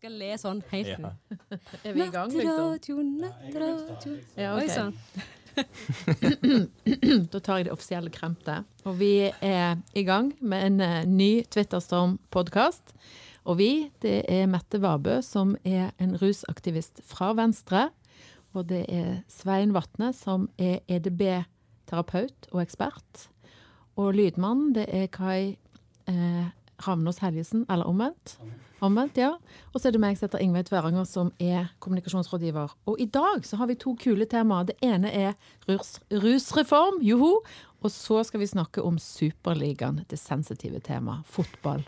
Skal le sånn helt Ja. Er vi i gang, liksom? Ja, Oi, sann. da tar jeg det offisielle kremtet. Og vi er i gang med en eh, ny Twitterstorm-podkast. Og vi, det er Mette Vabø, som er en rusaktivist fra Venstre. Og det er Svein Vatne, som er EDB-terapeut og ekspert. Og lydmannen, det er Kai eh, Ravnås Helgesen, eller omvendt. Omvendt, ja. Og så er det meg som heter Ingveig Tveranger, som er kommunikasjonsrådgiver. Og i dag så har vi to kule temaer. Det ene er rus, rusreform, joho. Og så skal vi snakke om Superligaen, det sensitive temaet. Fotball.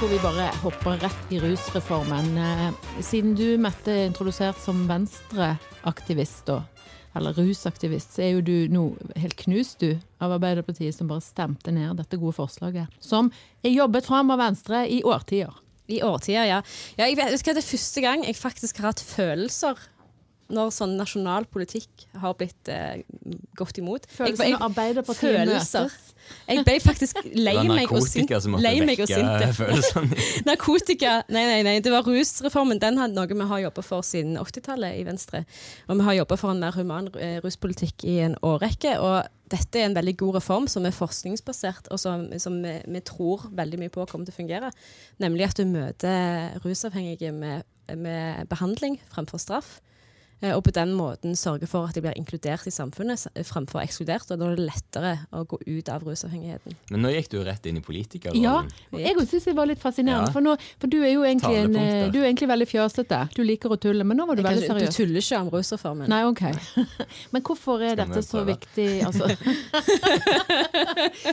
Tror vi bare hopper rett i rusreformen. Eh, Siden du, Mette, er introdusert som venstreaktivist, da, eller rusaktivist, så er jo du nå helt knust, du, av Arbeiderpartiet som bare stemte ned dette gode forslaget. Som er jobbet fram av Venstre i årtier. I årtier, ja. ja jeg vet, det er første gang jeg faktisk har hatt følelser når sånn nasjonal politikk har blitt eh, gått imot. Følelsen av Arbeiderpartiet følelser. møtes. Jeg ble faktisk lei Det var meg og sint. narkotika som måtte Lei meg og vekke sint. følelsene. Narkotika Nei, nei, nei. Det var rusreformen. Den hadde noe vi har jobba for siden 80-tallet i Venstre. Og vi har jobba for en mer human eh, ruspolitikk i en årrekke. Og dette er en veldig god reform som er forskningsbasert, og som, som vi, vi tror veldig mye på kommer til å fungere. Nemlig at du møter rusavhengige med, med behandling fremfor straff. Eh, Og på den måten sørge for at de blir inkludert i samfunnet s- fremfor ekskludert. Og da er det lettere å gå ut av rusavhengigheten. Men nå gikk du rett inn i Ja, politikerrollen. og jeg syns det var litt fascinerende. Ja. For, nå, for du er jo egentlig, en, eh, du er egentlig veldig fjøsete. Du liker å tulle, men nå var du Jeg veldig seriøs. du tuller ikke om rusreformen. Nei, OK. Men hvorfor er dette så viktig? Altså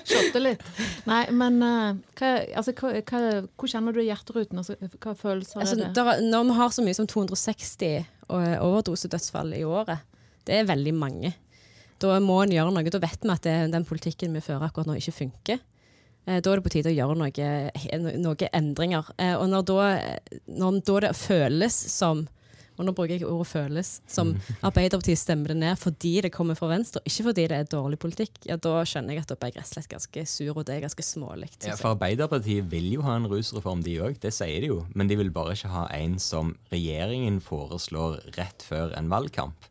Shotte litt. Nei, men eh, hva, altså, hva, hva, hvor kjenner du hjerteruten? Altså, hva følelser Altså, er det? der, er- når vi har så mye som 260 o- overdosedødsfall i året, det er veldig mange. Da må en gjøre noe. Da vet vi at det, den politikken vi fører akkurat nå, ikke funker. Eh, Da er det på tide å gjøre noen noe endringer. Eh, Og når da, når da det føles som og nå bruker jeg ordet 'føles', som Arbeiderpartiet stemmer det ned fordi det kommer fra Venstre, ikke fordi det er dårlig politikk, ja, da skjønner jeg at da ble jeg rett og slett ganske sur, og det er ganske smålig. Ja, for Arbeiderpartiet vil jo ha en rusreform, de òg. Det sier de jo. Men de vil bare ikke ha en som regjeringen foreslår rett før en valgkamp.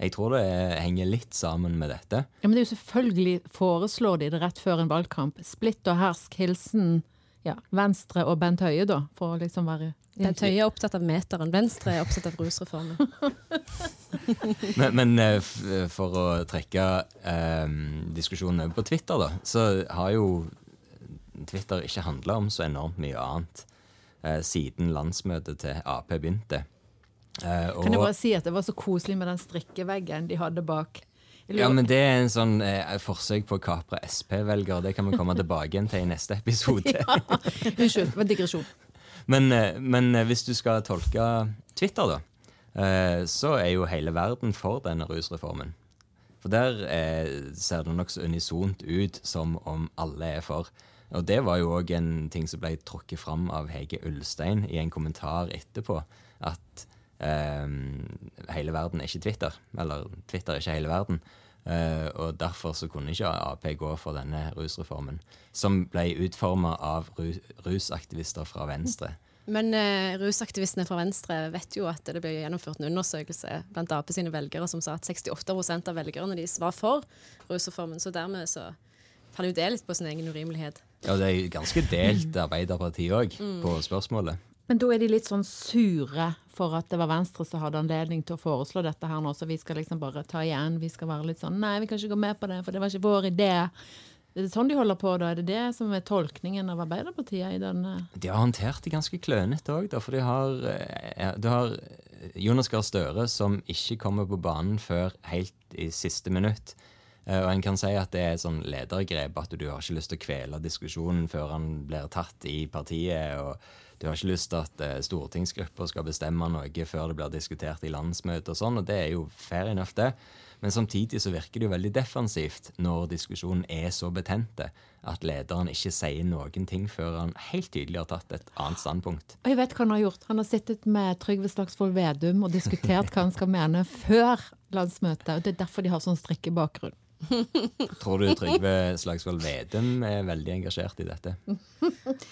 Jeg tror det henger litt sammen med dette. Ja, men det er jo selvfølgelig foreslår de det rett før en valgkamp. Splitt og hersk, hilsen ja, Venstre og Bent Høie, da, for å liksom være Bent Høie er opptatt av meteren, Venstre er opptatt av rusreformen. Men, men eh, f- for å trekke eh, diskusjonen over på Twitter, da, så har jo Twitter ikke handla om så enormt mye annet eh, siden landsmøtet til Ap begynte. Eh, Kan jeg bare si at det var så koselig med den strikkeveggen de hadde bak. Ja, men det er en sånn eh, forsøk på å kapre SP-velgere. Det kan vi komme tilbake igjen til i neste episode. Unnskyld, det var digresjon. Men, eh, men eh, hvis du skal tolke Twitter, da, eh, så er jo hele verden for denne rusreformen. For der eh, ser det nokså unisont ut som om alle er for. Og det var jo òg en ting som ble trukket fram av Hege Ulstein i en kommentar etterpå. At hele verden er ikke Twitter. Eller Twitter er ikke hele verden. Eh, og derfor så kunne ikke Ap gå for denne rusreformen. Som ble utforma av ru rusaktivister fra Venstre. Men eh, rusaktivistene fra Venstre vet jo at det ble gjennomført en undersøkelse blant Ap sine velgere som sa at 68% av velgerne deres var for rusreformen. Så dermed så faller jo det litt på sin egen urimelighet. Ja, det er jo ganske delt Arbeiderpartiet òg på spørsmålet. Men da er de litt sånn sure for at det var Venstre som hadde anledning til å foreslå dette her nå, så vi skal liksom bare ta igjen. Vi skal være litt sånn Nei, vi kan ikke gå med på det, for det var ikke vår idé. Er det sånn de holder på, da? Er det det som er tolkningen av Arbeiderpartiet i denne De har håndtert det ganske klønete òg, for de har, de har Jonas Gahr Støre som ikke kommer på banen før helt i siste minutt. Eh, Og en kan si at det er et sånn ledergrep, at du har ikke lyst til å kvele diskusjonen før han blir tatt i partiet. og Du har ikke lyst til at eh, stortingsgrupper skal bestemme noe før det blir diskutert i landsmøtet og sånn, og det er jo fair enough, det. Men samtidig så virker det jo veldig defensivt når diskusjonen er så betente at lederen ikke sier noen ting før han helt tydelig har tatt et annet standpunkt. Og jeg vet hva han har gjort. Han har sittet med Trygve Slagsvold Vedum og diskutert hva han skal mene før landsmøtet. Og det er derfor de har sånn strikkebakgrunn. Tror du Trygve Slagsvold Vedum er veldig engasjert i dette?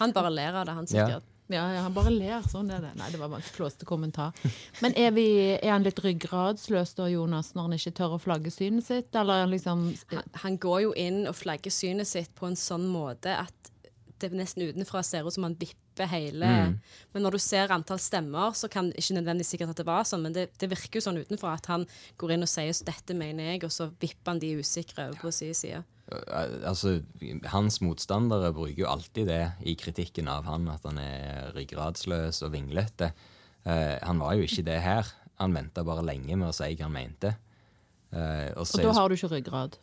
Han bare ler av det, han sikkert. Ja, ja, han bare ler. Sånn er det. Nei, det var bare en flåsete kommentar. Men er, vi, er han litt ryggradsløs da, Jonas, når han ikke tør å flagge synet sitt? Eller er han liksom Han, han går jo inn og flagger synet sitt på en sånn måte at det nesten utenfra ser ut som han vipper hele Men når du ser antall stemmer, så kan ikke nødvendigvis sikkert at det var sånn, men det, det virker jo sånn utenfra at han går inn og sier så 'dette mener jeg', og så vipper han de usikre over på sin side. Eh, Altså, Hans motstandere bruker jo alltid det i kritikken av han, at han er ryggradsløs og vinglete. Uh, han var jo ikke det her. Han venta bare lenge med å si hva han mente. Uh, og Og da har du ikke ryggrad.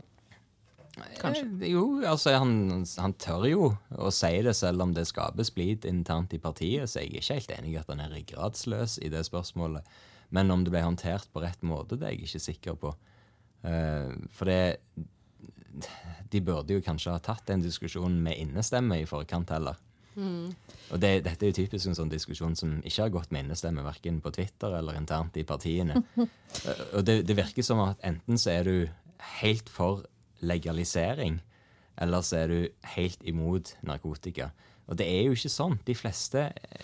Eh, Jo, altså han, han tør jo å si det, selv om det skaper splid internt i partiet. Så jeg er ikke helt enig i at han er ryggradsløs i det spørsmålet. Men om det ble håndtert på rett måte, det er jeg ikke sikker på. Uh, for det De burde jo kanskje ha tatt den diskusjonen med innestemme i forkant heller. Og det, dette er jo typisk en sånn diskusjon som ikke har gått med innestemme, verken på Twitter eller internt i partiene. Eh, Og det, det virker som at enten så er du helt for legalisering, eller så er du helt imot narkotika. Og det er jo ikke sånn. De fleste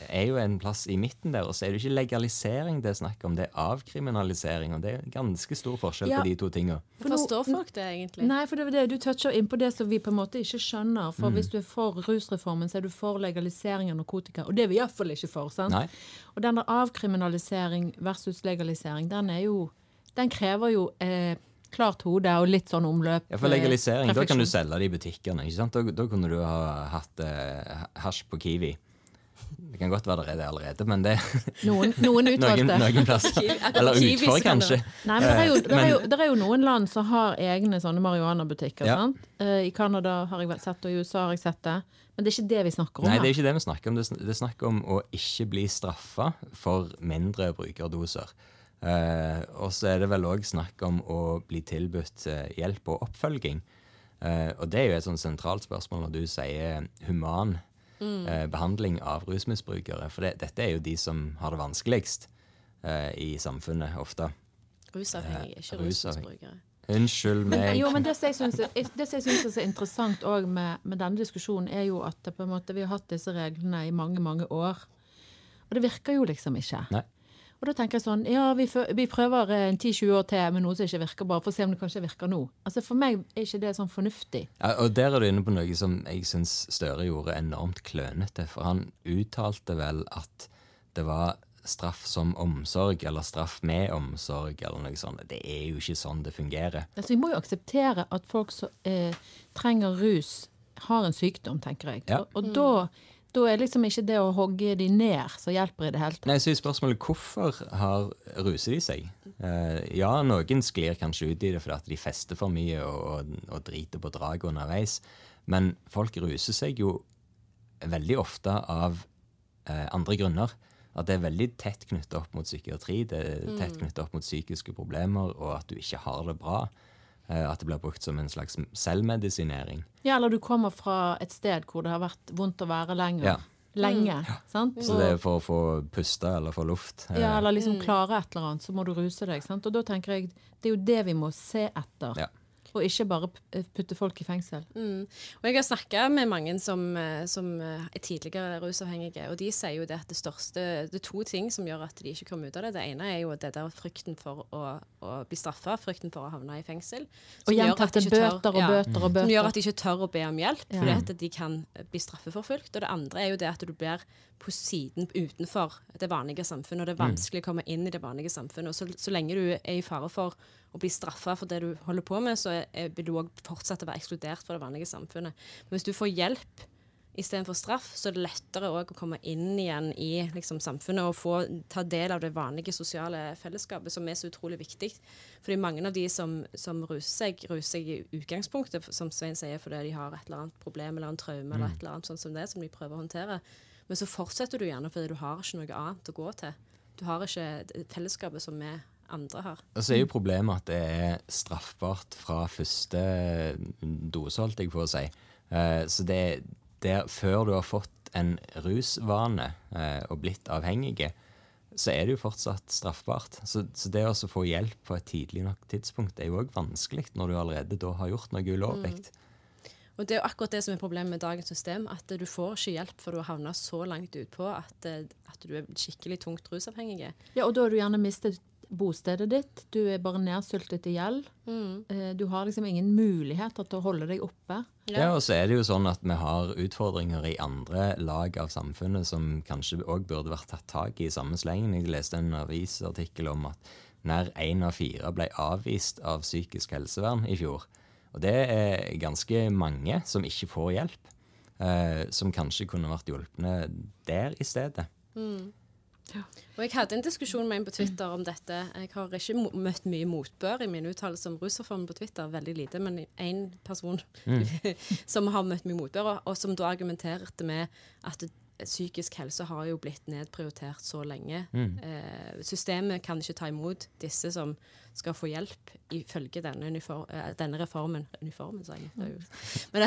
er jo en plass i midten der. Og så er det ikke legalisering det er snakk om, det er avkriminalisering. Og det er ganske stor forskjell Ja. på de to tinga. For Forstår folk det egentlig? Nei, for det er det du toucher inn på det som vi på en måte ikke skjønner. Mm. For hvis du er for rusreformen, så er du for legalisering av narkotika. Og det er vi iallfall ikke for. sant? Nei. Og den der avkriminalisering versus legalisering, den er jo Den krever jo eh, klart hode og litt sånn omløp. Ja, for eh, legalisering, da kan du selge det i butikkene. ikke sant? Da, da kunne du ha hatt eh, hasj på Kiwi. Det kan godt være det er det allerede, men det Noen, noen noen, utvalgte. noen plasser. Eller utfor, kanskje. Nei, men det er, jo, det, er jo, det er jo noen land som har egne sånne marihuanabutikker. Ja. sant? Eh, I Canada har jeg sett, og i USA har jeg sett det. Men det er ikke det vi snakker om Nei, det er ikke det vi snakker om. Det det er snakk om å ikke bli straffa for mindre brukerdoser. Eh, og så er det vel òg snakk om å bli tilbudt eh, hjelp og oppfølging. Eh, og det er jo et sånn sentralt spørsmål når du sier human eh, behandling av rusmisbrukere. For det, dette er jo de som har det vanskeligst eh, i samfunnet ofte. Rusavhengige, ikke Eh, rusmisbrukere. Unnskyld Men, meg. jo, men det som jeg syns er, er så interessant også med, med denne diskusjonen, er jo at det på en måte, vi har hatt disse reglene i mange, mange år. Og det virker jo liksom ikke. Nei. Og da tenker jeg sånn, ja, vi, vi prøver eh, en 10-20 år til med noe som ikke virker bra, for å se om det kanskje virker nå. Altså For meg er ikke det sånn fornuftig. Ja, og der er du inne på noe som jeg syns Støre gjorde enormt klønete. For han uttalte vel at det var straff som omsorg, eller straff med omsorg, eller noe sånt. Det er jo ikke sånn det fungerer. Altså Vi må jo akseptere at folk som eh, trenger rus, har en sykdom, tenker jeg. Ja. Og, og da, da er liksom ikke det å hogge de ned som hjelper i det hele tatt. Nei, så er spørsmålet hvorfor har ruser de seg? Uh, ja, noen sklir kanskje ut i det fordi at de fester for mye og, og, og driter på draget underveis. Men folk ruser seg jo veldig ofte av uh, andre grunner. At det er veldig tett knyttet opp mot psykiatri, det er tett knyttet opp mot psykiske problemer, og at du ikke har det bra. Eh, at det blir brukt som en slags selvmedisinering. Ja, eller du kommer fra et sted hvor det har vært vondt å være lenger. Ja. Lenge. Sant? Så det er for å få puste eller få luft. Eh, Ja, eller liksom klare et eller annet, så må du ruse deg. Sant? Og da tenker jeg det er jo det vi må se etter. Ja. Og ikke bare putte folk i fengsel. Og jeg har snakka med mange som, eh, som eh, er tidligere rusavhengige, og de sier jo det at det største Det er to ting som gjør at de ikke kommer ut av det. Det ene er jo det der frykten for å, å bli straffa, frykten for å havne i fengsel. Og gjentatte bøter ikke tør- bøter og ja, bøter og bøter. Som gjør at de ikke tør å be om hjelp, Ja. fordi at de kan bli straffeforfulgt. Og det andre er jo det at du blir på siden utenfor det vanlige samfunnet, og det er vanskelig å komme inn i det vanlige samfunnet. Og så, så lenge du er i fare for å bli straffa for det du holder på med, så er, vil du òg fortsette å være ekskludert fra det vanlige samfunnet. Men hvis du får hjelp istedenfor straff, så er det lettere å komme inn igjen i liksom, samfunnet og få ta del av det vanlige sosiale fellesskapet, som er så utrolig viktig. Fordi mange av de som, som ruser seg, ruser seg i utgangspunktet, som Svein sier, fordi de har et eller annet problem eller en traume eller et eller annet sånt som det, som de prøver å håndtere. Men så fortsetter du gjerne fordi du har ikke noe annet å gå til. Du har ikke fellesskapet som vi andre har. Og så er jo problemet at det er straffbart fra første dose, holdt jeg på å si. Eh, Så det er der, før du har fått en rusvane eh, og blitt avhengige, så er det jo fortsatt straffbart. Så, så det å få hjelp på et tidlig nok tidspunkt er jo òg vanskelig når du allerede da har gjort noe ulovlig. Og det er jo akkurat det som er problemet med dagens system, at du får ikke hjelp før du har havna så langt utpå at, eh, at du er skikkelig tungt rusavhengig. Ja, og da har du gjerne mistet bostedet ditt. Du er bare nedsultet i gjeld. Mm. Eh, Du har liksom ingen muligheter til å holde deg oppe. Ja. og så er det jo sånn at vi har utfordringer i andre lag av samfunnet som kanskje òg burde vært tatt tak i i samme slengen. Jeg leste en avisartikkel om at nær én av fire ble avvist av psykisk helsevern i fjor. Og det er ganske mange som ikke får hjelp. Eh, som kanskje kunne vært hjulpne der i stedet. Og jeg hadde en diskusjon med en på Twitter om dette. Jeg har ikke møtt mye motbør i mine uttalelser om rusreformen på Twitter, veldig lite, men én person som har møtt mye motbør, og, og som da argumenterte med at psykisk helse har jo blitt nedprioritert så lenge. Eh, systemet kan ikke ta imot disse som skal få hjelp ifølge denne, unifor eh, denne reformen. Uniformen, sa jeg. Jo. Men,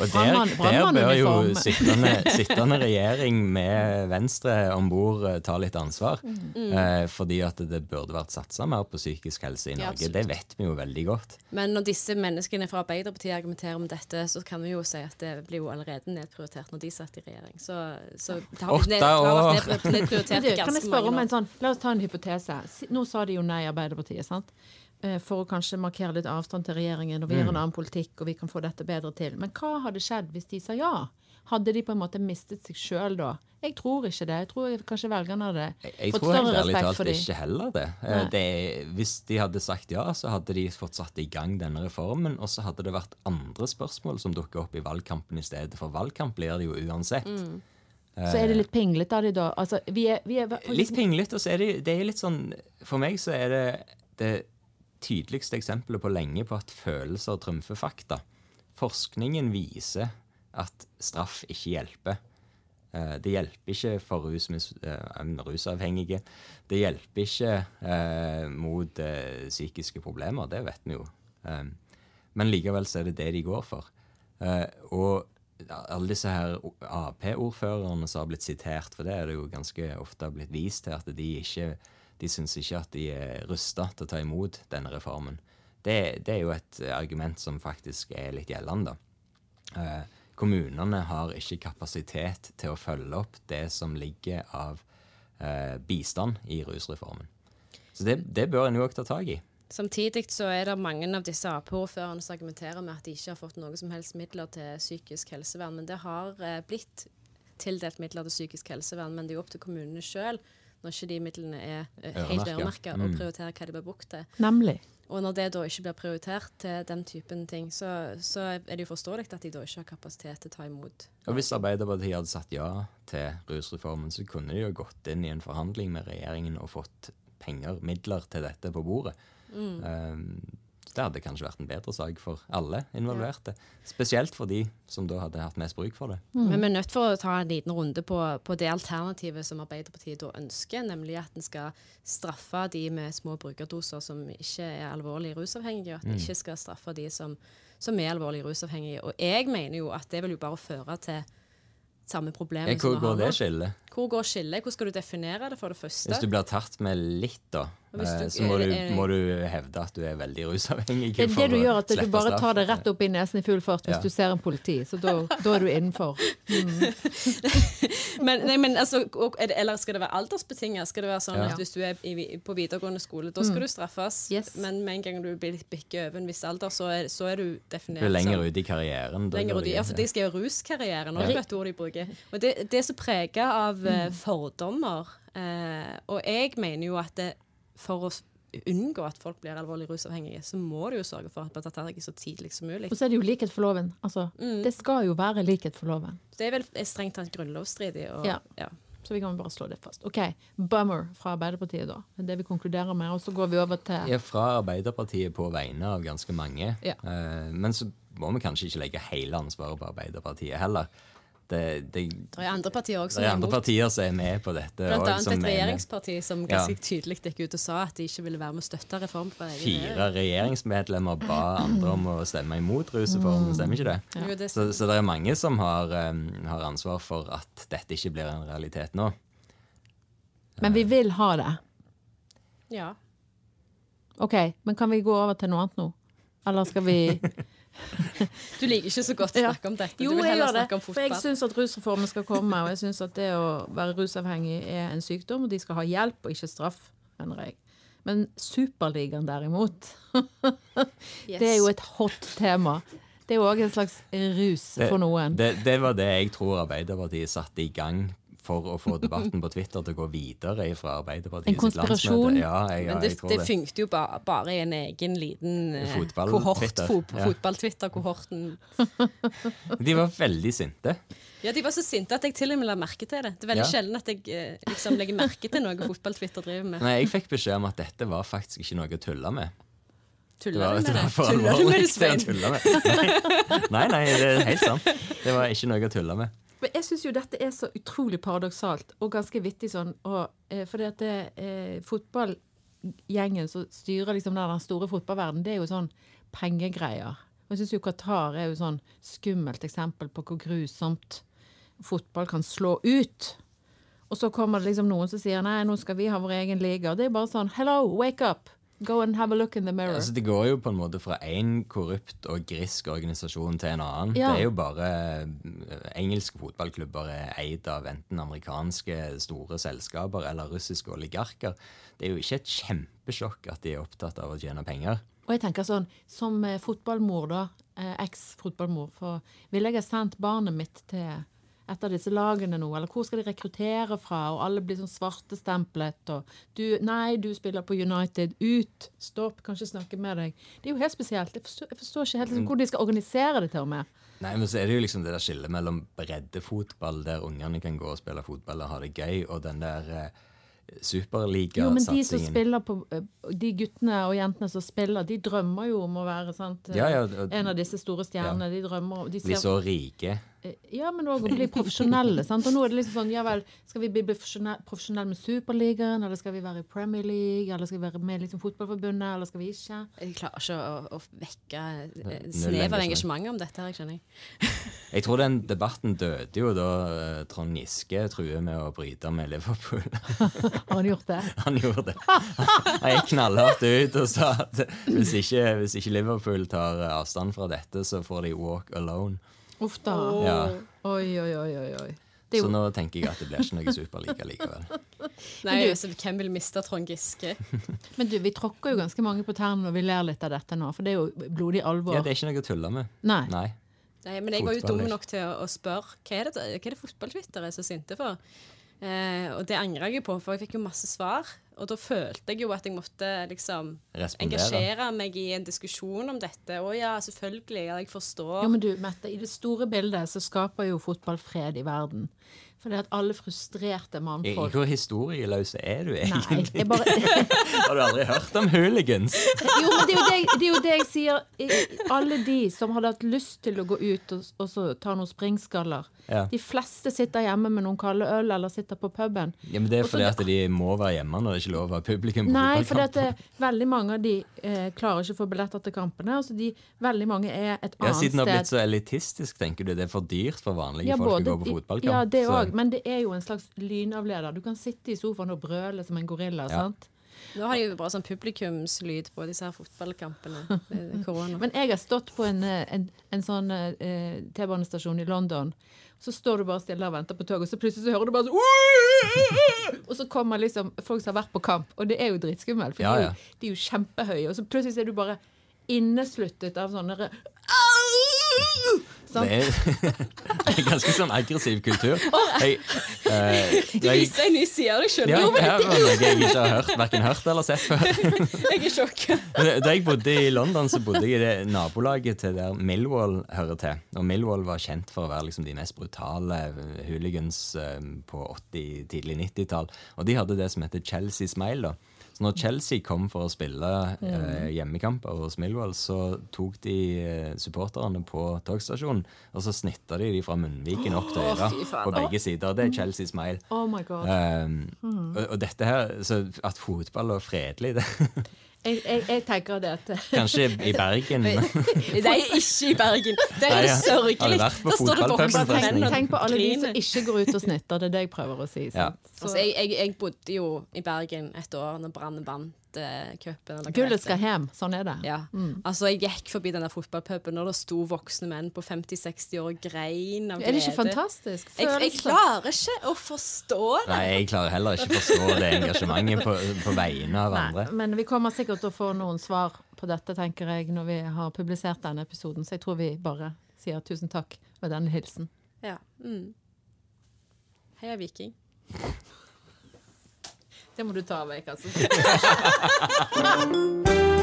Og der, der bør jo sittende, sittende regjering med Venstre om bord eh, ta litt ansvar. Mm. Eh, fordi at det burde vært satsa mer på psykisk helse i Norge. Ja, det vet vi jo veldig godt. Men når disse menneskene fra Arbeiderpartiet argumenterer om dette, så kan vi jo si at det blir jo allerede nedprioritert når de satt i regjering. Så, så det har blitt nedprioritert, ned, det har år. kan jeg spørre om en sånn, La oss ta en hypotese. Nå sa de jo nei, Arbeiderpartiet, sant? Eh, For å kanskje markere litt avstand til regjeringen, og vi gjør en annen politikk, og vi kan få dette bedre til. Men hva hadde skjedd hvis de sa ja? Hadde de på en måte mistet seg sjøl da? Jeg tror ikke det. Jeg tror kanskje velgerne hadde Jeg, jeg fått tror større respekt for dem. ikke heller det. Eh, det hvis de hadde sagt ja, så hadde de fått satt i gang denne reformen, og så hadde det vært andre spørsmål som dukket opp i valgkampen i stedet, for valgkamp blir det jo uansett. Så er det litt pinglete av de da. Altså, vi er, vi er Litt pinglete, og så er det, det er litt sånn For meg så er det det tydeligste eksempelet på lenge på at følelser trumfer fakta. Forskningen viser at straff ikke hjelper. Eh, Det hjelper ikke for rusmis, eh, rusavhengige. Det hjelper ikke eh, mot eh, psykiske problemer, det vet vi jo. Eh, men likevel så er det det de går for. Eh, og alle disse her Ap-ordførerne som har blitt sitert, for det er det jo ganske ofte blitt vist til at de ikke de syns ikke at de er rusta til å ta imot denne reformen. Det, det er jo et argument som faktisk er litt gjeldende. Eh, kommunene har ikke kapasitet til å følge opp det som ligger av eh, bistand i rusreformen. Så det, det bør en jo også ta tak i. Samtidig så er det mange av disse Ap-ordførerne som argumenterer med at de ikke har fått noe som helst midler til psykisk helsevern. Men det har eh, blitt tildelt midler til psykisk helsevern, men det er jo opp til kommunene sjøl, når ikke de midlene er eh, helt øremerka, å Mm. prioritere hva de blir brukt til. Nemlig. Og når det da ikke blir prioritert til den typen ting, så, så er det jo forståelig at de da ikke har kapasitet til å ta imot. Og hvis Arbeiderpartiet hadde sagt ja til rusreformen, så kunne de jo gått inn i en forhandling med regjeringen og fått penger, midler til dette på bordet. Um, det hadde kanskje vært en bedre sak for alle involverte. Spesielt for de som da hadde hatt mest bruk for det. Men vi er nødt for å ta en liten runde på, på det alternativet som Arbeiderpartiet da ønsker, nemlig at en skal straffe de med små brukerdoser som ikke er alvorlig rusavhengige, og at en ikke skal straffe de som, som er alvorlig rusavhengige. Og jeg mener jo at det vil jo bare føre til samme problem Ja, hvor går det skillet? Hvor går skillet? Hvordan skal du definere det, for det første? Hvis du blir tatt med litt, da, du- eh, så må du, må du hevde at du er veldig rusavhengig. Det er det du gjør, at du bare straff. tar det rett opp i nesen i full fart hvis Ja. du ser en politi. Så da, da er du innenfor. Men, nei, men altså, og, er det, eller skal det være aldersbetinget? Skal det være sånn Ja. at hvis du er i, på videregående skole, da skal du straffes, Yes. men med en gang du blir- bikker over en viss alder, så er, så er du definert Du er lenger ut i karrieren. da Lenger ut i, ja, for de skal gjøre ruskarrieren, og Ja. det er et ord de bruker. Og det, det er så prega av eh, fordommer. Eh, og jeg mener jo at det, for å unngå at folk blir alvorlig rusavhengige, så må du jo sørge for at man tar tak i så tidlig som mulig. Og så er det jo likhet for loven. Altså, Det skal jo være likhet for loven. Det er vel er strengt tatt grunnlovsstridig. Og, Ja. ja. Så vi kan bare slå det fast. OK. Bummer fra Arbeiderpartiet, da. Det er det vi konkluderer med. Og så går vi over til Ja, fra Arbeiderpartiet på vegne av ganske mange. Ja. Eh, men så må vi kanskje ikke legge hele ansvaret på Arbeiderpartiet heller. Det, det, Det er andre partier også det som er andre imot. partier som er med på dette. Blant annet som et regjeringsparti som ganske tydelig gikk ut og sa at de ikke ville være med å støtte reform på egen Fire regjeringsmedlemmer ba andre om å stemme imot rusreformen, stemmer ikke det? Ja. det Så, så det er mange som har, um, har ansvar for at dette ikke blir en realitet nå. Men vi vil ha det. Ja. OK, men kan vi gå over til noe annet nå? Eller skal vi Du liker ikke så godt å snakke om dette. Jo, du vil jeg heller gjør det. For jeg syns at rusreformen skal komme, og jeg syns at det å være rusavhengig er en sykdom, og de skal ha hjelp og ikke straff, mener jeg. Men Superligaen derimot, Yes. det er jo et hot tema. Det er jo òg en slags rus for noen. Det, det var det jeg tror Arbeiderpartiet satte i gang for å få debatten på Twitter til å gå videre fra Arbeiderpartiet En konspirasjon. Ja, jeg, ja, Men det, jeg tror det det. funket jo bare, bare i en egen liten eh, Fotball- kohort. Fotball-Twitter-kohorten. De var veldig sinte. Ja, de var så sinte at jeg til og med la merke til det. Det er veldig Ja. sjelden at jeg eh, liksom legger merke til noe Fotball-Twitter driver med. Nei, Jeg fikk beskjed om at dette var faktisk ikke noe å tulle med. Tuller du det med var det? Tuller du med det, Svein? Nei, nei, det er helt sant. Det var ikke noe å tulle med. Men jeg syns jo dette er så utrolig paradoksalt og ganske vittig sånn. Og, eh, fordi at det, eh, fotballgjengen som styrer liksom den store fotballverdenen, det er jo sånn pengegreier. Og jeg syns jo Qatar er jo sånn skummelt eksempel på hvor grusomt fotball kan slå ut. Og så kommer det liksom noen som sier nei, nå skal vi ha vår egen liga. Det er bare sånn hello, wake up! Go and have a look in the mirror. Altså, det går jo på en måte fra én korrupt og grisk organisasjon til en annen. Ja. Det er jo bare eh, Engelske fotballklubber er eid av enten amerikanske store selskaper eller russiske oligarker. Det er jo ikke et kjempesjokk at de er opptatt av å tjene penger. Og jeg tenker sånn, som eh, fotballmor da, eh, eks-fotballmor, for ville jeg ha sendt barnet mitt til et av disse lagene nå, eller hvor skal de rekruttere fra, og alle blir sånn svartestemplet, og du, nei, du spiller på United, ut, stopp, kan ikke snakke med deg. Det er jo helt spesielt. Jeg forstår, jeg forstår ikke helt liksom, hvor de skal organisere det til og med. Nei, men så er det jo liksom det der skillet mellom breddefotball, der ungene kan gå og spille fotball og ha det gøy, og den der eh, Jo, men de som spiller på, eh, de guttene og jentene som spiller, de drømmer jo om å være, sant, Ja, ja, og- en av disse store stjernene, de drømmer om, de Blir så rike. Ja, men òg å bli profesjonelle. sant? Og nå er det liksom sånn, ja vel, skal vi bli profesjonelle med Superligaen, eller skal vi være i Premier League, eller skal vi være med i liksom Fotballforbundet, eller skal vi ikke? Jeg klarer ikke å, å vekke eh, snev av engasjement. om dette her, kjenner jeg. Jeg tror den debatten døde jo da eh, Trond Giske truer med å bryte med Liverpool. Har han gjort det? Han gjorde det. Han gikk knallhardt ut og sa at hvis ikke, hvis ikke Liverpool tar avstand fra dette, så får de walk alone. Uff da. Ja. Oi, oi, oi, oi. oi. Så nå tenker jeg at det blir ikke noe superliga likevel. Nei, du- så Hvem vil miste Trond Giske? men du, vi tråkker jo ganske mange på tærne når vi ler litt av dette nå, for det er jo blodig alvor. Ja, Det er ikke noe å tulle med. Nei. Nei. Nei, men jeg var jo dum nok til å, å spørre hva er det, hva er det fotballtwitter er så sinte for. Eh, og det angrer jeg på, for jeg fikk jo masse svar. Og da følte jeg jo at jeg måtte liksom Respondere. engasjere meg i en diskusjon om dette. Å ja, selvfølgelig. Ja, jeg forstår. Jo, men du, Mette, i det store bildet så skaper jo fotball fred i verden. Fordi at alle frustrerte mannfolk Hvor historieløse er du Nei, egentlig? jeg bare Har du aldri hørt om hooligans? Jo, men det er jo det, det, er jo det jeg sier. Alle de som hadde hatt lyst til å gå ut og, og så ta noen springskaller. Ja. De fleste sitter hjemme med noen kalde øl eller sitter på puben. Ja, men Det er Og fordi det- at de må være hjemme når det ikke er lov å ha publikum på Nei, for fotballkamp. veldig mange av de eh, klarer ikke å få billetter til kampene. Altså de, veldig mange er et Ja, annet Siden det har blitt sted. så elitistisk, tenker du det er for dyrt for vanlige Ja, folk både- å gå på fotballkamp? Ja, det òg. Men det er jo en slags lynavleder. Du kan sitte i sofaen og brøle som en gorilla. Ja. sant? Nå har de jo bare sånn publikumslyd på disse her fotballkampene. Korona. Men jeg har stått på en, eh, en, en sånn eh, T-banestasjon i London. Så står du bare stille og venter på toget, og så plutselig så hører du bare sånn Og så kommer liksom folk som har vært på kamp, og det er jo dritskummelt. For Ja, de, er jo, de er jo kjempehøye, og så plutselig er du bare innesluttet av sånne Sånn. Det er, det er ganske sånn aggressiv kultur. Jeg, eh, Du jeg, viser en ny side av deg sjøl. ja, jeg ikke har hørt, hverken hørt eller sett før. jeg er sjokk. Da jeg bodde i London, så bodde jeg i det nabolaget til der Millwall hører til. Og Millwall var kjent for å være liksom de mest brutale hooligans eh, på 80-, tidlig 90-tall. Og de hadde det som heter Chelsea Smile. da. Så når Chelsea kom for å spille eh, hjemmekamper hos Millwall, så tok de eh, supporterne på togstasjonen, og så snitta de de fra munnviken opp til øra på begge sider. Det er Chelsea Smile. Oh my god. Um, og, og dette her, så At fotball er fredelig, det Jeg, jeg, jeg tenker det at Kanskje i Bergen. Nei, ikke i Bergen. Det er Nei, sørgelig. Da står det fotballpuben, voksne forresten? menn og Tenk på alle de som ikke går ut og snitter. Det er det jeg prøver å si. Ja. Altså, jeg, jeg, jeg bodde jo i Bergen et år når brannen vant cupen. eller Gullet skal hjem. Sånn er det. Ja. Altså, jeg gikk forbi denne fotballpuben, og det sto voksne menn på 50-60 år og grein av glede. Er det ikke fantastisk? Jeg, jeg klarer ikke å forstå det. Nei, jeg klarer heller ikke å forstå det engasjementet på, på vegne av Nei, andre. men vi kommer sikkert til å få noen svar på dette, tenker jeg, når vi har publisert denne episoden. Så jeg tror vi bare sier tusen takk med denne hilsen. Ja. Mm. Heia Viking. Det må du ta vekk, altså.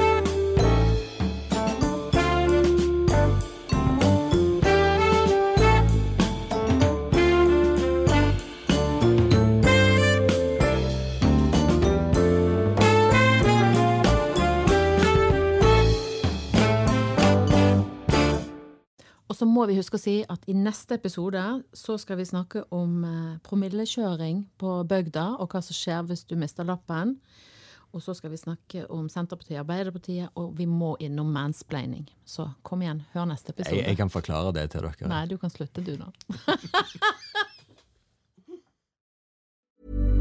så må vi huske å si at i neste episode så skal vi snakke om eh, promillekjøring på bygda, og hva som skjer hvis du mister lappen. Og så skal vi snakke om Senterpartiet og Arbeiderpartiet, og vi må innom mansplaining. Så kom igjen, hør neste episode. Jeg, jeg kan forklare det til dere. Nei, du kan slutte, du, nå.